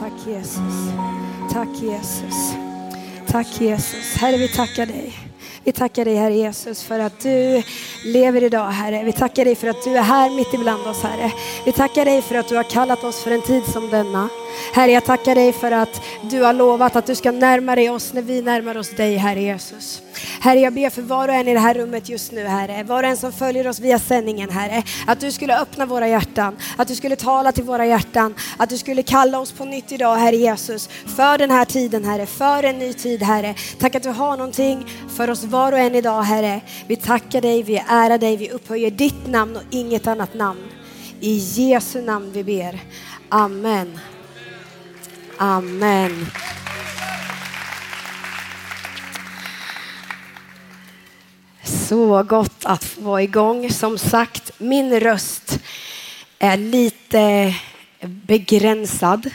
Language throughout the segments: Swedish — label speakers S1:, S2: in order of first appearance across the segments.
S1: Tack Jesus. Tack Jesus. Tack Jesus. Herre, vi tackar dig. Vi tackar dig Herre Jesus för att du lever idag Herre. Vi tackar dig för att du är här mitt ibland oss Herre. Vi tackar dig för att du har kallat oss för en tid som denna. Herre, jag tackar dig för att du har lovat att du ska närma dig oss när vi närmar oss dig Herre Jesus. Herre, jag ber för var och en i det här rummet just nu, Herre. Var och en som följer oss via sändningen, Herre. Att du skulle öppna våra hjärtan, att du skulle tala till våra hjärtan, att du skulle kalla oss på nytt idag, Herre Jesus. För den här tiden, Herre. För en ny tid, Herre. Tack att du har någonting för oss var och en idag, Herre. Vi tackar dig, vi ärar dig, vi upphöjer ditt namn och inget annat namn. I Jesu namn vi ber. Amen. Amen. Så gott att få vara igång. Som sagt, min röst är lite begränsad.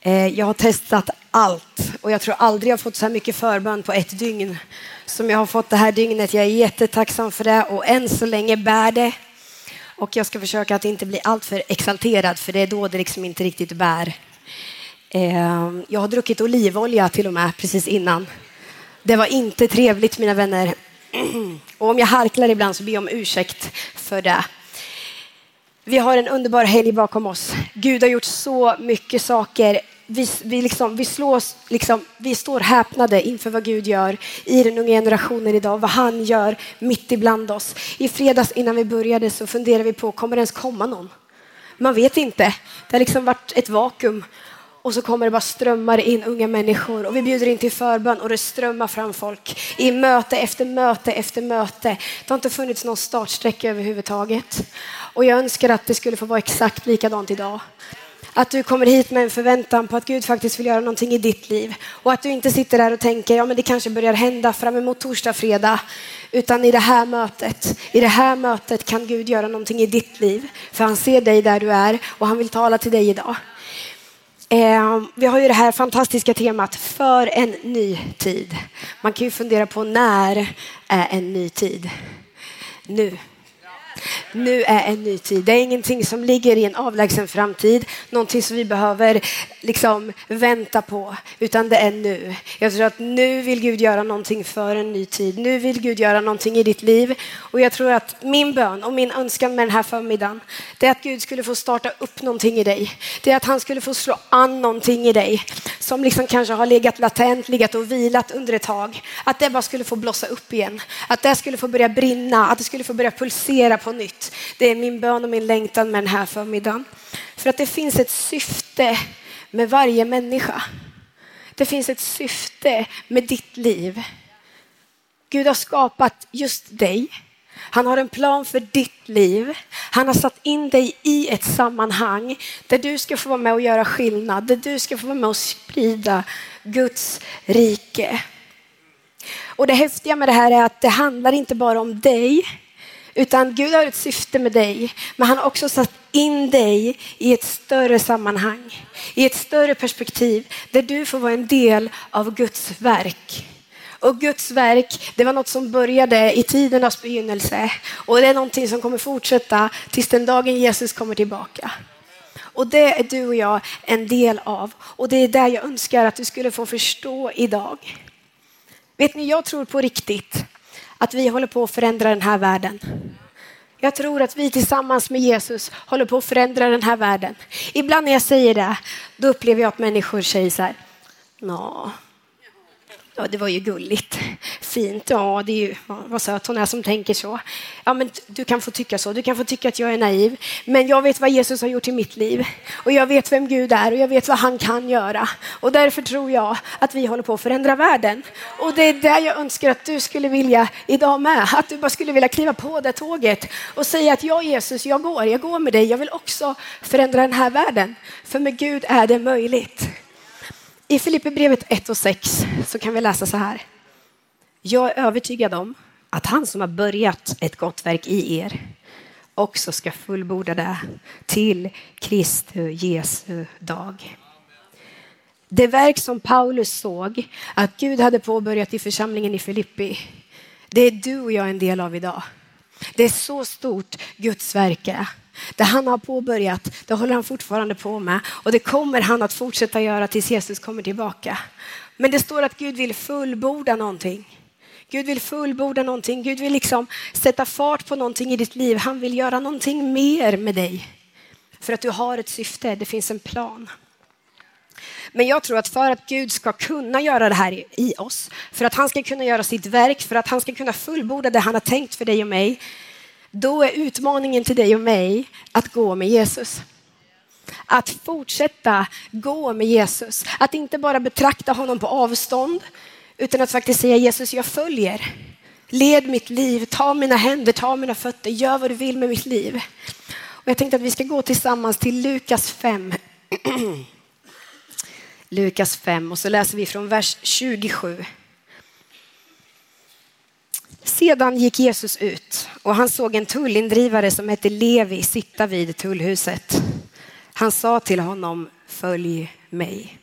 S1: Eh, jag har testat allt och jag tror aldrig jag fått så här mycket förbön på ett dygn som jag har fått det här dygnet. Jag är jättetacksam för det och än så länge bär det. Och jag ska försöka att inte bli alltför exalterad för det är då det liksom inte riktigt bär. Ehm, jag har druckit olivolja till och med precis innan. Det var inte trevligt mina vänner. Och om jag harklar ibland så ber jag om ursäkt för det. Vi har en underbar helg bakom oss. Gud har gjort så mycket saker. Vi, vi, liksom, vi, slås, liksom, vi står häpnade inför vad Gud gör i den unga generationen idag, vad han gör mitt ibland oss. I fredags innan vi började så funderade vi på, kommer det ens komma någon? Man vet inte. Det har liksom varit ett vakuum och så kommer det bara strömmar in unga människor och vi bjuder in till förbön och det strömmar fram folk i möte efter möte efter möte. Det har inte funnits någon startsträcka överhuvudtaget. Och jag önskar att det skulle få vara exakt likadant idag. Att du kommer hit med en förväntan på att Gud faktiskt vill göra någonting i ditt liv. Och att du inte sitter där och tänker, ja men det kanske börjar hända fram emot torsdag, fredag. Utan i det här mötet, i det här mötet kan Gud göra någonting i ditt liv. För han ser dig där du är och han vill tala till dig idag. Eh, vi har ju det här fantastiska temat för en ny tid. Man kan ju fundera på när är en ny tid? Nu. Nu är en ny tid. Det är ingenting som ligger i en avlägsen framtid, någonting som vi behöver liksom vänta på, utan det är nu. Jag tror att nu vill Gud göra någonting för en ny tid. Nu vill Gud göra någonting i ditt liv. Och jag tror att min bön och min önskan med den här förmiddagen, det är att Gud skulle få starta upp någonting i dig. Det är att han skulle få slå an någonting i dig som liksom kanske har legat latent, legat och vilat under ett tag. Att det bara skulle få blossa upp igen. Att det skulle få börja brinna, att det skulle få börja pulsera på nytt. Det är min bön och min längtan med den här förmiddagen. För att det finns ett syfte med varje människa. Det finns ett syfte med ditt liv. Gud har skapat just dig. Han har en plan för ditt liv. Han har satt in dig i ett sammanhang där du ska få vara med och göra skillnad, där du ska få vara med och sprida Guds rike. Och det häftiga med det här är att det handlar inte bara om dig, utan Gud har ett syfte med dig, men han har också satt in dig i ett större sammanhang, i ett större perspektiv där du får vara en del av Guds verk. Och Guds verk, det var något som började i tidernas begynnelse och det är någonting som kommer fortsätta tills den dagen Jesus kommer tillbaka. Och det är du och jag en del av och det är där jag önskar att du skulle få förstå idag. Vet ni, jag tror på riktigt att vi håller på att förändra den här världen. Jag tror att vi tillsammans med Jesus håller på att förändra den här världen. Ibland när jag säger det, då upplever jag att människor säger så här, Nå, Ja, det var ju gulligt. Fint. Ja, det är ju, vad söt hon är som tänker så. Ja, men du kan få tycka så. Du kan få tycka att jag är naiv. Men jag vet vad Jesus har gjort i mitt liv. Och jag vet vem Gud är och jag vet vad han kan göra. Och därför tror jag att vi håller på att förändra världen. Och det är där jag önskar att du skulle vilja idag med. Att du bara skulle vilja kliva på det tåget och säga att jag Jesus, jag går, jag går med dig. Jag vill också förändra den här världen. För med Gud är det möjligt. I Filipperbrevet 1 och 6 så kan vi läsa så här. Jag är övertygad om att han som har börjat ett gott verk i er också ska fullborda det till Kristi Jesu dag. Det verk som Paulus såg att Gud hade påbörjat i församlingen i Filippi, det är du och jag en del av idag. Det är så stort Guds verk är. Det han har påbörjat, det håller han fortfarande på med och det kommer han att fortsätta göra tills Jesus kommer tillbaka. Men det står att Gud vill fullborda någonting. Gud vill fullborda någonting. Gud vill liksom sätta fart på någonting i ditt liv. Han vill göra någonting mer med dig. För att du har ett syfte, det finns en plan. Men jag tror att för att Gud ska kunna göra det här i oss, för att han ska kunna göra sitt verk, för att han ska kunna fullborda det han har tänkt för dig och mig, då är utmaningen till dig och mig att gå med Jesus. Att fortsätta gå med Jesus. Att inte bara betrakta honom på avstånd, utan att faktiskt säga Jesus, jag följer. Led mitt liv, ta mina händer, ta mina fötter, gör vad du vill med mitt liv. Och jag tänkte att vi ska gå tillsammans till Lukas 5. Lukas 5 och så läser vi från vers 27. Sedan gick Jesus ut och han såg en tullindrivare som hette Levi sitta vid tullhuset. Han sa till honom, följ mig.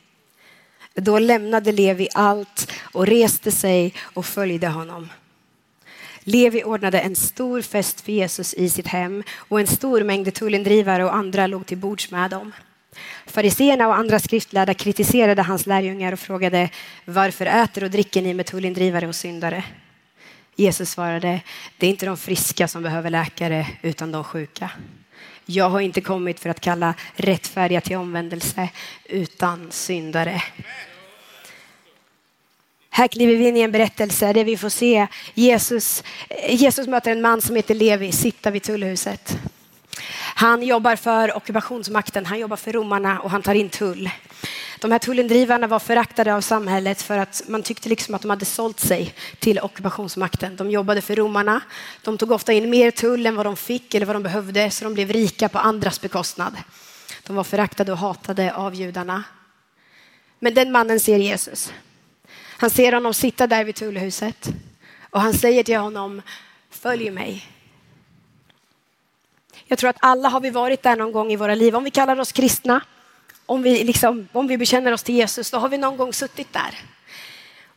S1: Då lämnade Levi allt och reste sig och följde honom. Levi ordnade en stor fest för Jesus i sitt hem och en stor mängd tullindrivare och andra låg till bords med dem. Fariseerna och andra skriftlärda kritiserade hans lärjungar och frågade varför äter och dricker ni med tullindrivare och syndare? Jesus svarade, det är inte de friska som behöver läkare utan de sjuka. Jag har inte kommit för att kalla rättfärdiga till omvändelse utan syndare. Här kliver vi in i en berättelse där vi får se Jesus, Jesus möter en man som heter Levi sitta vid tullhuset. Han jobbar för ockupationsmakten, han jobbar för romarna och han tar in tull. De här tullindrivarna var föraktade av samhället för att man tyckte liksom att de hade sålt sig till ockupationsmakten. De jobbade för romarna. De tog ofta in mer tull än vad de fick eller vad de behövde så de blev rika på andras bekostnad. De var föraktade och hatade av judarna. Men den mannen ser Jesus. Han ser honom sitta där vid tullhuset och han säger till honom, följ mig. Jag tror att alla har vi varit där någon gång i våra liv. Om vi kallar oss kristna, om vi, liksom, om vi bekänner oss till Jesus, då har vi någon gång suttit där.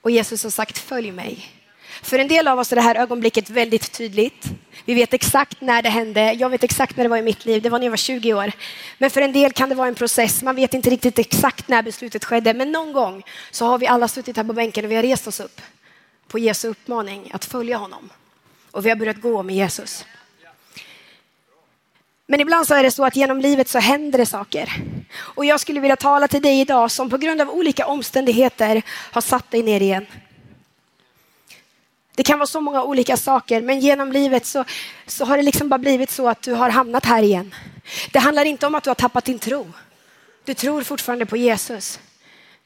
S1: Och Jesus har sagt följ mig. För en del av oss är det här ögonblicket väldigt tydligt. Vi vet exakt när det hände. Jag vet exakt när det var i mitt liv. Det var när jag var 20 år. Men för en del kan det vara en process. Man vet inte riktigt exakt när beslutet skedde. Men någon gång så har vi alla suttit här på bänken och vi har rest oss upp på Jesu uppmaning att följa honom. Och vi har börjat gå med Jesus. Men ibland så är det så att genom livet så händer det saker. Och jag skulle vilja tala till dig idag som på grund av olika omständigheter har satt dig ner igen. Det kan vara så många olika saker, men genom livet så, så har det liksom bara blivit så att du har hamnat här igen. Det handlar inte om att du har tappat din tro. Du tror fortfarande på Jesus.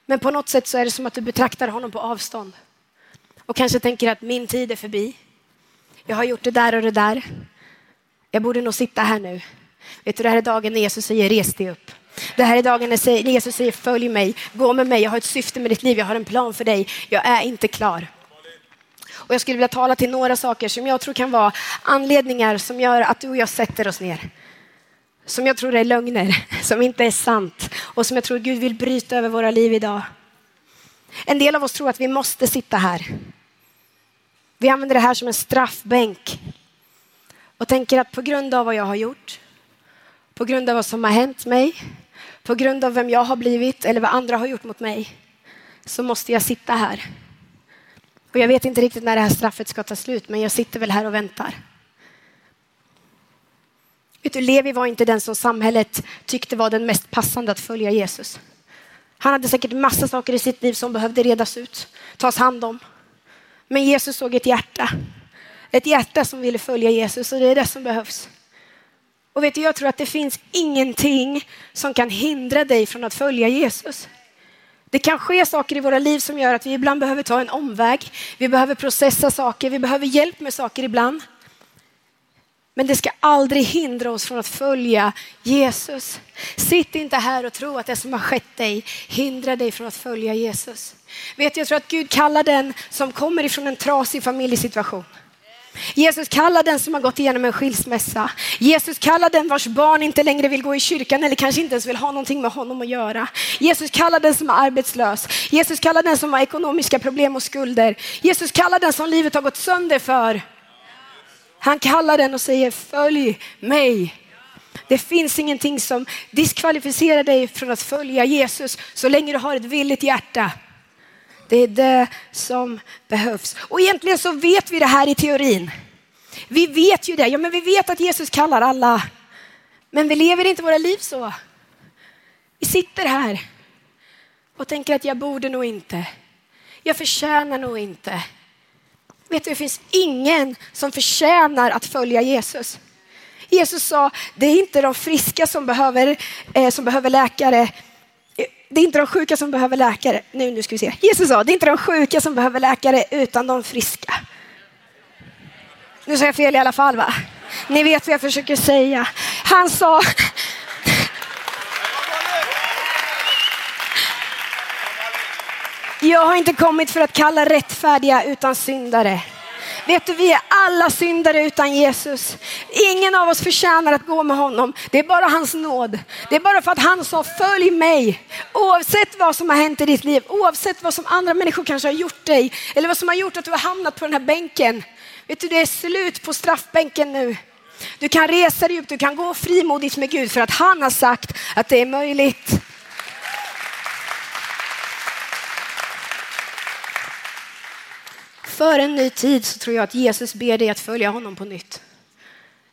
S1: Men på något sätt så är det som att du betraktar honom på avstånd. Och kanske tänker att min tid är förbi. Jag har gjort det där och det där. Jag borde nog sitta här nu. Vet du, det här är dagen när Jesus säger res dig upp. Det här är dagen när Jesus säger följ mig, gå med mig, jag har ett syfte med ditt liv, jag har en plan för dig, jag är inte klar. Och jag skulle vilja tala till några saker som jag tror kan vara anledningar som gör att du och jag sätter oss ner. Som jag tror är lögner, som inte är sant och som jag tror Gud vill bryta över våra liv idag. En del av oss tror att vi måste sitta här. Vi använder det här som en straffbänk och tänker att på grund av vad jag har gjort, på grund av vad som har hänt mig, på grund av vem jag har blivit eller vad andra har gjort mot mig, så måste jag sitta här. Och jag vet inte riktigt när det här straffet ska ta slut, men jag sitter väl här och väntar. Vet du, Levi var inte den som samhället tyckte var den mest passande att följa Jesus. Han hade säkert massa saker i sitt liv som behövde redas ut, tas hand om. Men Jesus såg ett hjärta ett hjärta som ville följa Jesus och det är det som behövs. Och vet du, jag tror att det finns ingenting som kan hindra dig från att följa Jesus. Det kan ske saker i våra liv som gör att vi ibland behöver ta en omväg. Vi behöver processa saker, vi behöver hjälp med saker ibland. Men det ska aldrig hindra oss från att följa Jesus. Sitt inte här och tro att det som har skett dig hindrar dig från att följa Jesus. Vet du, jag tror att Gud kallar den som kommer ifrån en trasig familjesituation Jesus kallar den som har gått igenom en skilsmässa. Jesus kallar den vars barn inte längre vill gå i kyrkan eller kanske inte ens vill ha någonting med honom att göra. Jesus kallar den som är arbetslös. Jesus kallar den som har ekonomiska problem och skulder. Jesus kallar den som livet har gått sönder för. Han kallar den och säger följ mig. Det finns ingenting som diskvalificerar dig från att följa Jesus så länge du har ett villigt hjärta. Det är det som behövs. Och egentligen så vet vi det här i teorin. Vi vet ju det. Ja, men vi vet att Jesus kallar alla. Men vi lever inte våra liv så. Vi sitter här och tänker att jag borde nog inte. Jag förtjänar nog inte. Vet du, det finns ingen som förtjänar att följa Jesus. Jesus sa, det är inte de friska som behöver, eh, som behöver läkare. Det är inte de sjuka som behöver läkare. Nu, nu ska vi se. Jesus sa, det är inte de sjuka som behöver läkare utan de friska. Nu sa jag fel i alla fall va? Ni vet vad jag försöker säga. Han sa, Jag har inte kommit för att kalla rättfärdiga utan syndare. Vet du, vi är alla syndare utan Jesus. Ingen av oss förtjänar att gå med honom. Det är bara hans nåd. Det är bara för att han sa följ mig. Oavsett vad som har hänt i ditt liv, oavsett vad som andra människor kanske har gjort dig eller vad som har gjort att du har hamnat på den här bänken. Vet du, det är slut på straffbänken nu. Du kan resa dig upp, du kan gå frimodigt med Gud för att han har sagt att det är möjligt. För en ny tid så tror jag att Jesus ber dig att följa honom på nytt.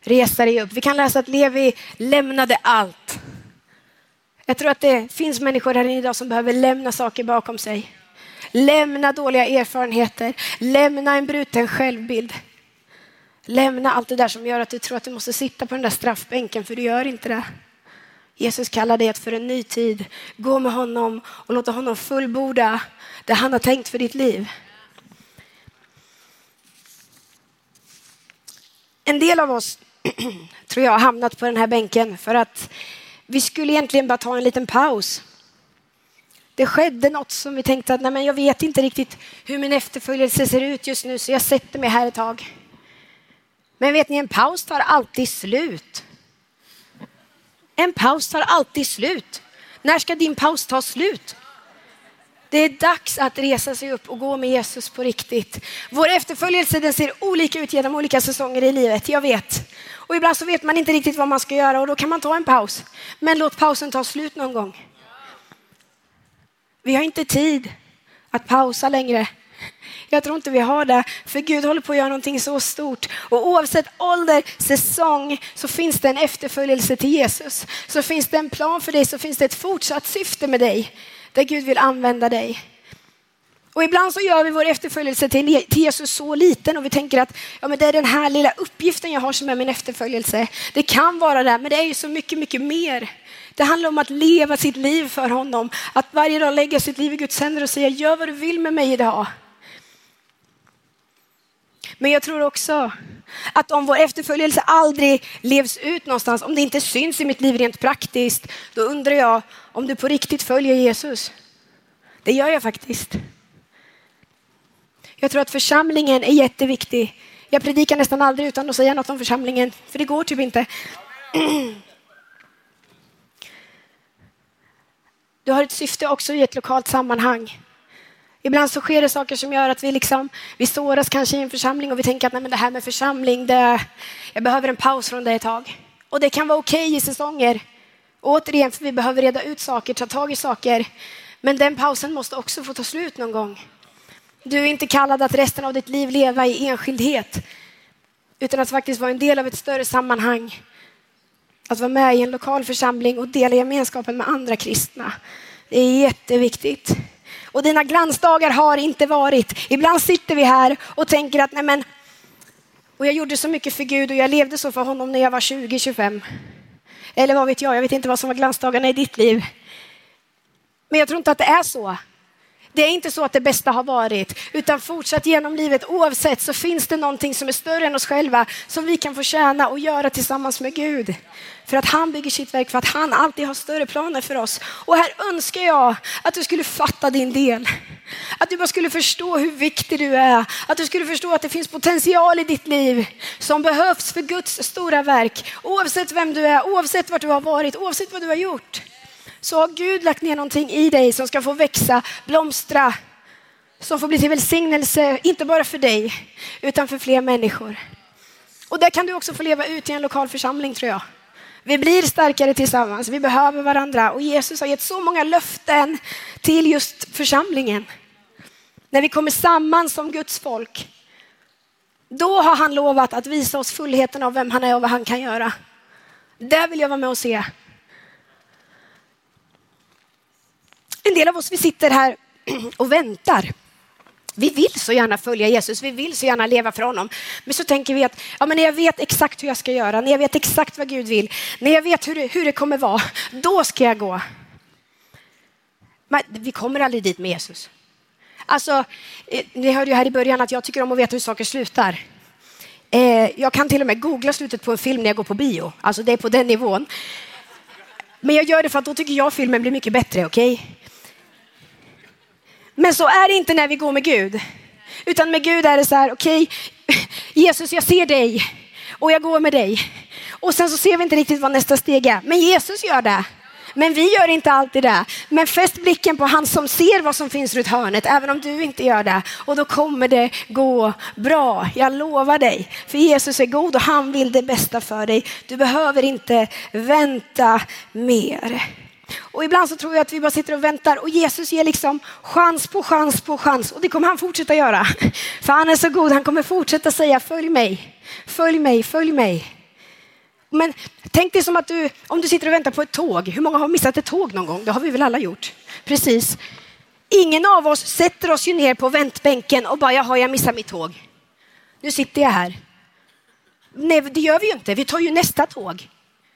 S1: Resa dig upp. Vi kan läsa att Levi lämnade allt. Jag tror att det finns människor här idag som behöver lämna saker bakom sig. Lämna dåliga erfarenheter, lämna en bruten självbild. Lämna allt det där som gör att du tror att du måste sitta på den där straffbänken, för du gör inte det. Jesus kallar dig att för en ny tid gå med honom och låta honom fullborda det han har tänkt för ditt liv. En del av oss tror jag har hamnat på den här bänken för att vi skulle egentligen bara ta en liten paus. Det skedde något som vi tänkte att nej men jag vet inte riktigt hur min efterföljelse ser ut just nu så jag sätter mig här ett tag. Men vet ni, en paus tar alltid slut. En paus tar alltid slut. När ska din paus ta slut? Det är dags att resa sig upp och gå med Jesus på riktigt. Vår efterföljelse den ser olika ut genom olika säsonger i livet, jag vet. Och ibland så vet man inte riktigt vad man ska göra och då kan man ta en paus. Men låt pausen ta slut någon gång. Vi har inte tid att pausa längre. Jag tror inte vi har det, för Gud håller på att göra någonting så stort. Och oavsett ålder, säsong, så finns det en efterföljelse till Jesus. Så finns det en plan för dig, så finns det ett fortsatt syfte med dig där Gud vill använda dig. Och ibland så gör vi vår efterföljelse till Jesus så liten och vi tänker att ja, men det är den här lilla uppgiften jag har som är min efterföljelse. Det kan vara det, men det är ju så mycket, mycket mer. Det handlar om att leva sitt liv för honom, att varje dag lägga sitt liv i Guds händer och säga gör vad du vill med mig idag. Men jag tror också att om vår efterföljelse aldrig levs ut någonstans, om det inte syns i mitt liv rent praktiskt, då undrar jag om du på riktigt följer Jesus. Det gör jag faktiskt. Jag tror att församlingen är jätteviktig. Jag predikar nästan aldrig utan att säga något om församlingen, för det går typ inte. Du har ett syfte också i ett lokalt sammanhang. Ibland så sker det saker som gör att vi, liksom, vi såras kanske i en församling och vi tänker att Nej, men det här med församling, det, jag behöver en paus från det ett tag. Och det kan vara okej okay i säsonger. återigen, för vi behöver reda ut saker, ta tag i saker. Men den pausen måste också få ta slut någon gång. Du är inte kallad att resten av ditt liv leva i enskildhet, utan att faktiskt vara en del av ett större sammanhang. Att vara med i en lokal församling och dela gemenskapen med andra kristna. Det är jätteviktigt. Och dina glansdagar har inte varit. Ibland sitter vi här och tänker att nej men, och jag gjorde så mycket för Gud och jag levde så för honom när jag var 20-25. Eller vad vet jag, jag vet inte vad som var glansdagarna i ditt liv. Men jag tror inte att det är så. Det är inte så att det bästa har varit, utan fortsatt genom livet oavsett så finns det någonting som är större än oss själva som vi kan få tjäna och göra tillsammans med Gud. För att han bygger sitt verk, för att han alltid har större planer för oss. Och här önskar jag att du skulle fatta din del. Att du bara skulle förstå hur viktig du är. Att du skulle förstå att det finns potential i ditt liv som behövs för Guds stora verk. Oavsett vem du är, oavsett vart du har varit, oavsett vad du har gjort så har Gud lagt ner någonting i dig som ska få växa, blomstra, som får bli till välsignelse, inte bara för dig, utan för fler människor. Och där kan du också få leva ut i en lokal församling tror jag. Vi blir starkare tillsammans, vi behöver varandra och Jesus har gett så många löften till just församlingen. När vi kommer samman som Guds folk, då har han lovat att visa oss fullheten av vem han är och vad han kan göra. Det vill jag vara med och se. En del av oss, vi sitter här och väntar. Vi vill så gärna följa Jesus, vi vill så gärna leva för honom. Men så tänker vi att ja, men när jag vet exakt hur jag ska göra, när jag vet exakt vad Gud vill, när jag vet hur det, hur det kommer vara, då ska jag gå. Men vi kommer aldrig dit med Jesus. Alltså, eh, ni hörde ju här i början att jag tycker om att veta hur saker slutar. Eh, jag kan till och med googla slutet på en film när jag går på bio. Alltså det är på den nivån. Men jag gör det för att då tycker jag filmen blir mycket bättre, okej? Okay? Men så är det inte när vi går med Gud. Utan med Gud är det så här, okej, okay, Jesus jag ser dig och jag går med dig. Och sen så ser vi inte riktigt vad nästa steg är, men Jesus gör det. Men vi gör inte alltid det. Men fäst blicken på han som ser vad som finns runt hörnet, även om du inte gör det. Och då kommer det gå bra, jag lovar dig. För Jesus är god och han vill det bästa för dig. Du behöver inte vänta mer. Och ibland så tror jag att vi bara sitter och väntar och Jesus ger liksom chans på chans på chans och det kommer han fortsätta göra. För han är så god, han kommer fortsätta säga följ mig, följ mig, följ mig. Men tänk dig som att du, om du sitter och väntar på ett tåg, hur många har missat ett tåg någon gång? Det har vi väl alla gjort? Precis. Ingen av oss sätter oss ju ner på väntbänken och bara, jaha, jag missar mitt tåg. Nu sitter jag här. Nej, det gör vi ju inte. Vi tar ju nästa tåg.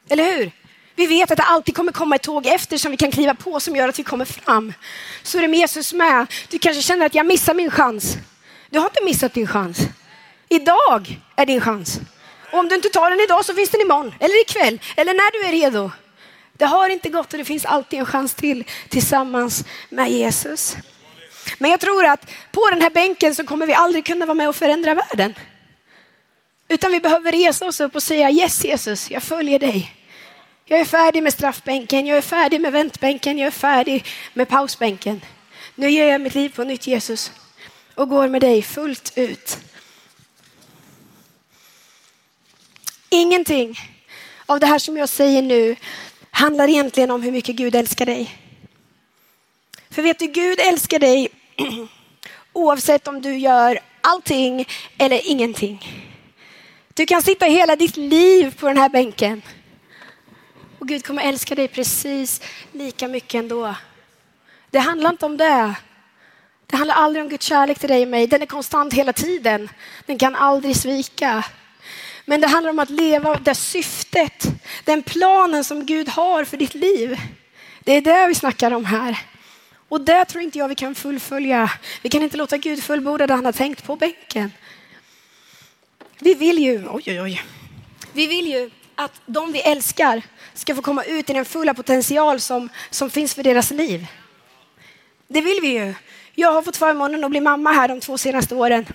S1: Eller hur? Vi vet att det alltid kommer komma ett tåg efter som vi kan kliva på som gör att vi kommer fram. Så är det med Jesus med. Du kanske känner att jag missar min chans. Du har inte missat din chans. Idag är din chans. Och om du inte tar den idag så finns den imorgon, eller ikväll, eller när du är redo. Det har inte gått och det finns alltid en chans till tillsammans med Jesus. Men jag tror att på den här bänken så kommer vi aldrig kunna vara med och förändra världen. Utan vi behöver resa oss upp och säga yes Jesus, jag följer dig. Jag är färdig med straffbänken, jag är färdig med väntbänken, jag är färdig med pausbänken. Nu ger jag mitt liv på nytt Jesus och går med dig fullt ut. Ingenting av det här som jag säger nu handlar egentligen om hur mycket Gud älskar dig. För vet du, Gud älskar dig oavsett om du gör allting eller ingenting. Du kan sitta hela ditt liv på den här bänken och Gud kommer älska dig precis lika mycket ändå. Det handlar inte om det. Det handlar aldrig om Guds kärlek till dig och mig. Den är konstant hela tiden. Den kan aldrig svika. Men det handlar om att leva det syftet, den planen som Gud har för ditt liv. Det är det vi snackar om här. Och det tror inte jag vi kan fullfölja. Vi kan inte låta Gud fullborda det han har tänkt på bänken. Vi vill ju, oj oj oj, vi vill ju att de vi älskar ska få komma ut i den fulla potential som, som finns för deras liv. Det vill vi ju. Jag har fått förmånen att bli mamma här de två senaste åren.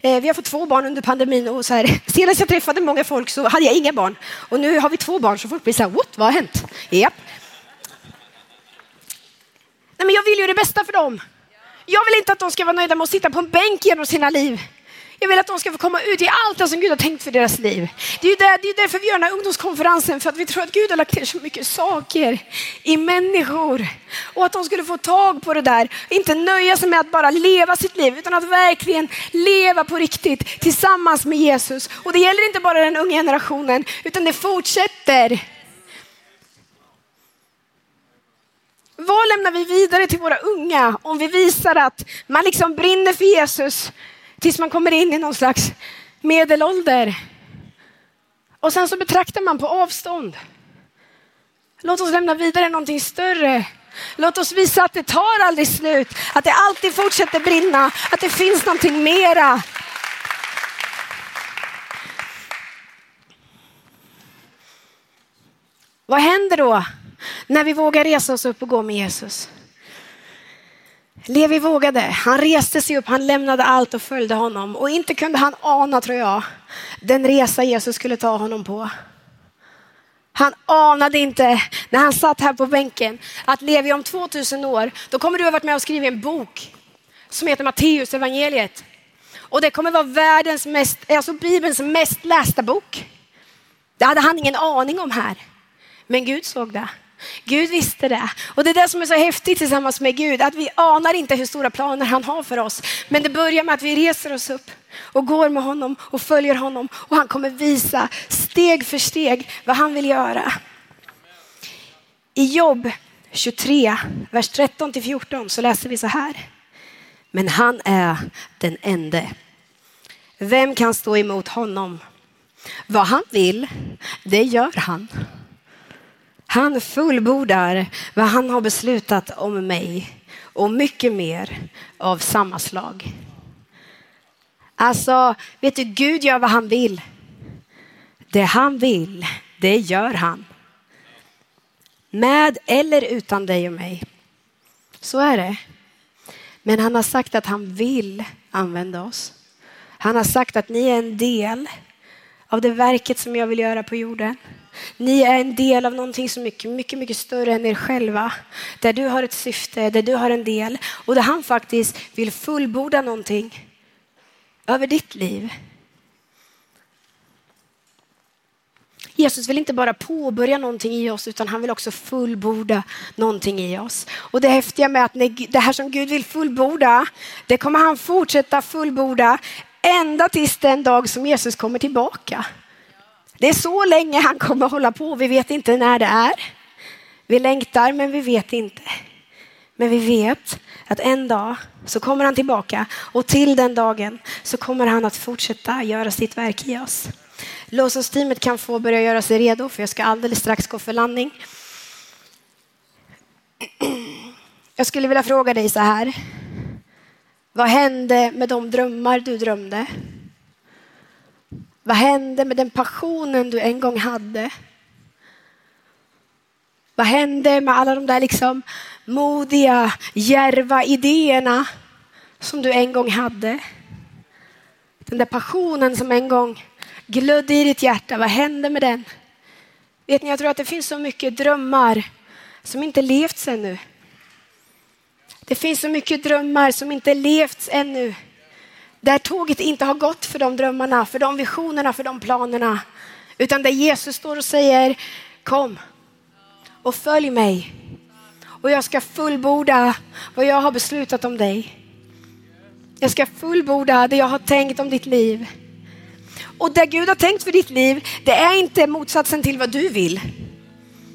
S1: Eh, vi har fått två barn under pandemin och så här, senast jag träffade många folk så hade jag inga barn och nu har vi två barn så folk blir så här, what, vad har hänt? Yep. Nej, men jag vill ju det bästa för dem. Jag vill inte att de ska vara nöjda med att sitta på en bänk genom sina liv. Jag vill att de ska få komma ut i allt det som Gud har tänkt för deras liv. Det är, ju där, det är därför vi gör den här ungdomskonferensen, för att vi tror att Gud har lagt ner så mycket saker i människor. Och att de skulle få tag på det där, inte nöja sig med att bara leva sitt liv, utan att verkligen leva på riktigt tillsammans med Jesus. Och det gäller inte bara den unga generationen, utan det fortsätter. Vad lämnar vi vidare till våra unga om vi visar att man liksom brinner för Jesus Tills man kommer in i någon slags medelålder. Och sen så betraktar man på avstånd. Låt oss lämna vidare någonting större. Låt oss visa att det tar aldrig slut, att det alltid fortsätter brinna, att det finns någonting mera. Vad händer då när vi vågar resa oss upp och gå med Jesus? Levi vågade. Han reste sig upp, han lämnade allt och följde honom. Och inte kunde han ana, tror jag, den resa Jesus skulle ta honom på. Han anade inte när han satt här på bänken att Levi om 2000 år, då kommer du ha varit med och skrivit en bok som heter Matteus evangeliet. Och det kommer vara världens mest, alltså Bibelns mest lästa bok. Det hade han ingen aning om här. Men Gud såg det. Gud visste det. Och det är det som är så häftigt tillsammans med Gud, att vi anar inte hur stora planer han har för oss. Men det börjar med att vi reser oss upp och går med honom och följer honom och han kommer visa steg för steg vad han vill göra. I Jobb 23, vers 13 till 14 så läser vi så här. Men han är den ende. Vem kan stå emot honom? Vad han vill, det gör han. Han fullbordar vad han har beslutat om mig och mycket mer av samma slag. Alltså, vet du, Gud gör vad han vill. Det han vill, det gör han. Med eller utan dig och mig. Så är det. Men han har sagt att han vill använda oss. Han har sagt att ni är en del av det verket som jag vill göra på jorden. Ni är en del av någonting som är mycket, mycket, mycket större än er själva. Där du har ett syfte, där du har en del och där han faktiskt vill fullborda någonting över ditt liv. Jesus vill inte bara påbörja någonting i oss utan han vill också fullborda någonting i oss. Och det häftiga med att det här som Gud vill fullborda, det kommer han fortsätta fullborda ända tills den dag som Jesus kommer tillbaka. Det är så länge han kommer hålla på. Vi vet inte när det är. Vi längtar men vi vet inte. Men vi vet att en dag så kommer han tillbaka och till den dagen så kommer han att fortsätta göra sitt verk i oss. Låtsasteamet kan få börja göra sig redo för jag ska alldeles strax gå för landning. Jag skulle vilja fråga dig så här. Vad hände med de drömmar du drömde? Vad hände med den passionen du en gång hade? Vad hände med alla de där liksom modiga, järva idéerna som du en gång hade? Den där passionen som en gång glödde i ditt hjärta, vad hände med den? Vet ni, jag tror att det finns så mycket drömmar som inte levts ännu. Det finns så mycket drömmar som inte levts ännu. Där tåget inte har gått för de drömmarna, för de visionerna, för de planerna. Utan där Jesus står och säger kom och följ mig. Och jag ska fullborda vad jag har beslutat om dig. Jag ska fullborda det jag har tänkt om ditt liv. Och det Gud har tänkt för ditt liv, det är inte motsatsen till vad du vill.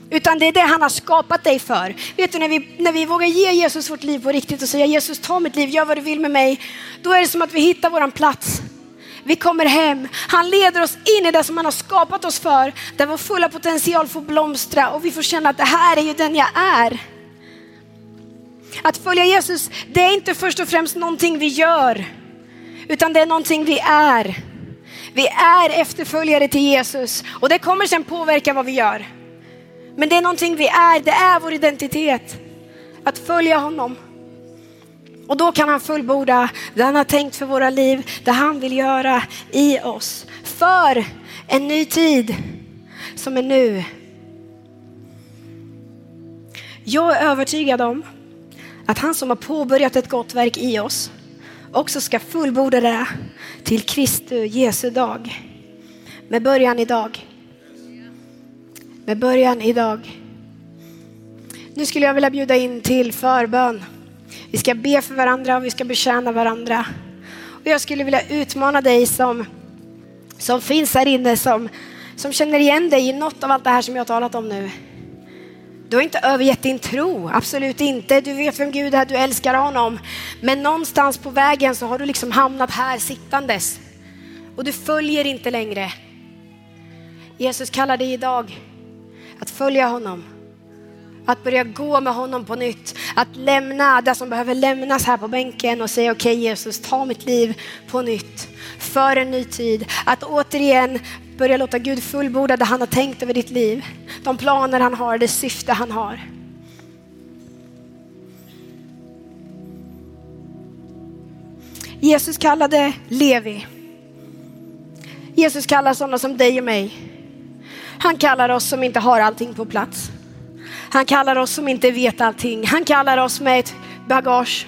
S1: Utan det är det han har skapat dig för. Vet du, när vi, när vi vågar ge Jesus vårt liv på riktigt och säga Jesus ta mitt liv, gör vad du vill med mig. Då är det som att vi hittar våran plats. Vi kommer hem. Han leder oss in i det som han har skapat oss för. Där vår fulla potential får blomstra och vi får känna att det här är ju den jag är. Att följa Jesus, det är inte först och främst någonting vi gör. Utan det är någonting vi är. Vi är efterföljare till Jesus och det kommer sen påverka vad vi gör. Men det är någonting vi är, det är vår identitet. Att följa honom. Och då kan han fullborda det han har tänkt för våra liv, det han vill göra i oss. För en ny tid som är nu. Jag är övertygad om att han som har påbörjat ett gott verk i oss också ska fullborda det till Kristi Jesu dag. Med början idag med början idag. Nu skulle jag vilja bjuda in till förbön. Vi ska be för varandra och vi ska betjäna varandra. Och jag skulle vilja utmana dig som, som finns här inne som, som känner igen dig i något av allt det här som jag har talat om nu. Du har inte övergett din tro, absolut inte. Du vet vem Gud är, du älskar honom. Men någonstans på vägen så har du liksom hamnat här sittandes. Och du följer inte längre. Jesus kallar dig idag att följa honom. Att börja gå med honom på nytt. Att lämna det som behöver lämnas här på bänken och säga okej okay, Jesus, ta mitt liv på nytt. För en ny tid. Att återigen börja låta Gud fullborda det han har tänkt över ditt liv. De planer han har, det syfte han har. Jesus kallade Levi. Jesus kallar sådana som dig och mig han kallar oss som inte har allting på plats. Han kallar oss som inte vet allting. Han kallar oss med ett bagage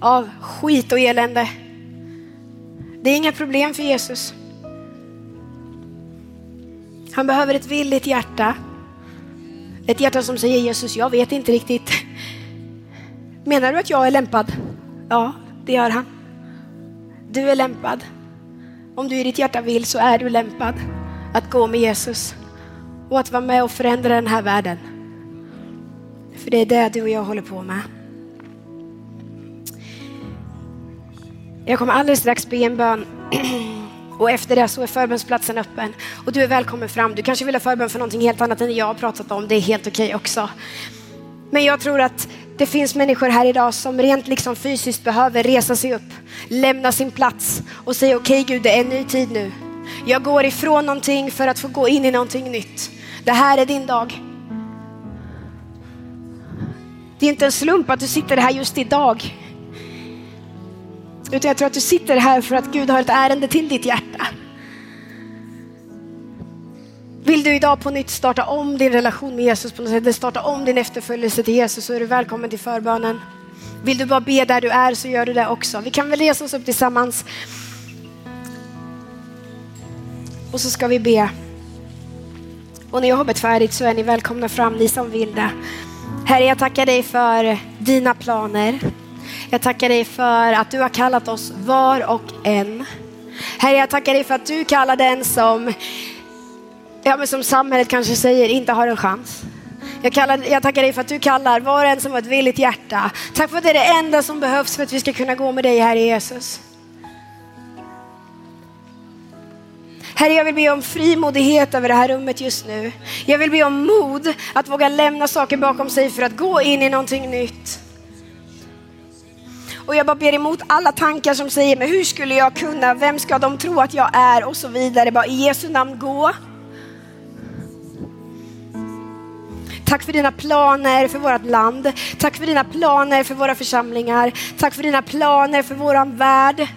S1: av skit och elände. Det är inga problem för Jesus. Han behöver ett villigt hjärta Ett hjärta som säger Jesus, jag vet inte riktigt. Menar du att jag är lämpad? Ja, det gör han. Du är lämpad. Om du i ditt hjärta vill så är du lämpad att gå med Jesus och att vara med och förändra den här världen. För det är det du och jag håller på med. Jag kommer alldeles strax be en bön och efter det så är förbönsplatsen öppen. Och du är välkommen fram. Du kanske vill ha förbön för någonting helt annat än jag har pratat om. Det är helt okej okay också. Men jag tror att det finns människor här idag som rent liksom fysiskt behöver resa sig upp, lämna sin plats och säga okej okay, Gud, det är en ny tid nu. Jag går ifrån någonting för att få gå in i någonting nytt. Det här är din dag. Det är inte en slump att du sitter här just idag. Utan jag tror att du sitter här för att Gud har ett ärende till ditt hjärta. Vill du idag på nytt starta om din relation med Jesus på något sätt, eller starta om din efterföljelse till Jesus så är du välkommen till förbönen. Vill du bara be där du är så gör du det också. Vi kan väl resa oss upp tillsammans. Och så ska vi be. Och när jag har bett färdigt så är ni välkomna fram, ni som vill det. Herre, jag tackar dig för dina planer. Jag tackar dig för att du har kallat oss var och en. Herre, jag tackar dig för att du kallar den som, ja, men som samhället kanske säger inte har en chans. Jag, kallar, jag tackar dig för att du kallar var och en som har ett villigt hjärta. Tack för att det är det enda som behövs för att vi ska kunna gå med dig, Herre Jesus. Herre, jag vill be om frimodighet över det här rummet just nu. Jag vill be om mod att våga lämna saker bakom sig för att gå in i någonting nytt. Och jag bara ber emot alla tankar som säger, men hur skulle jag kunna, vem ska de tro att jag är och så vidare. Bara i Jesu namn gå. Tack för dina planer för vårt land. Tack för dina planer för våra församlingar. Tack för dina planer för våran värld.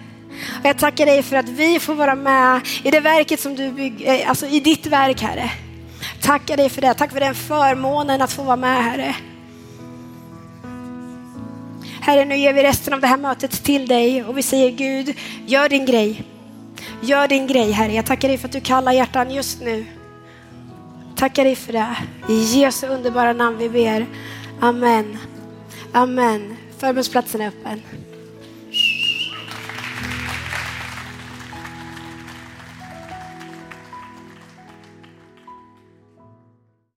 S1: Och jag tackar dig för att vi får vara med i det verket som du bygger, eh, alltså i ditt verk Herre. Tackar dig för det. Tack för den förmånen att få vara med Herre. Herre, nu ger vi resten av det här mötet till dig och vi säger Gud, gör din grej. Gör din grej Herre. Jag tackar dig för att du kallar hjärtan just nu. Tackar dig för det. I Jesu underbara namn vi ber. Amen. Amen. Förbundsplatsen är öppen.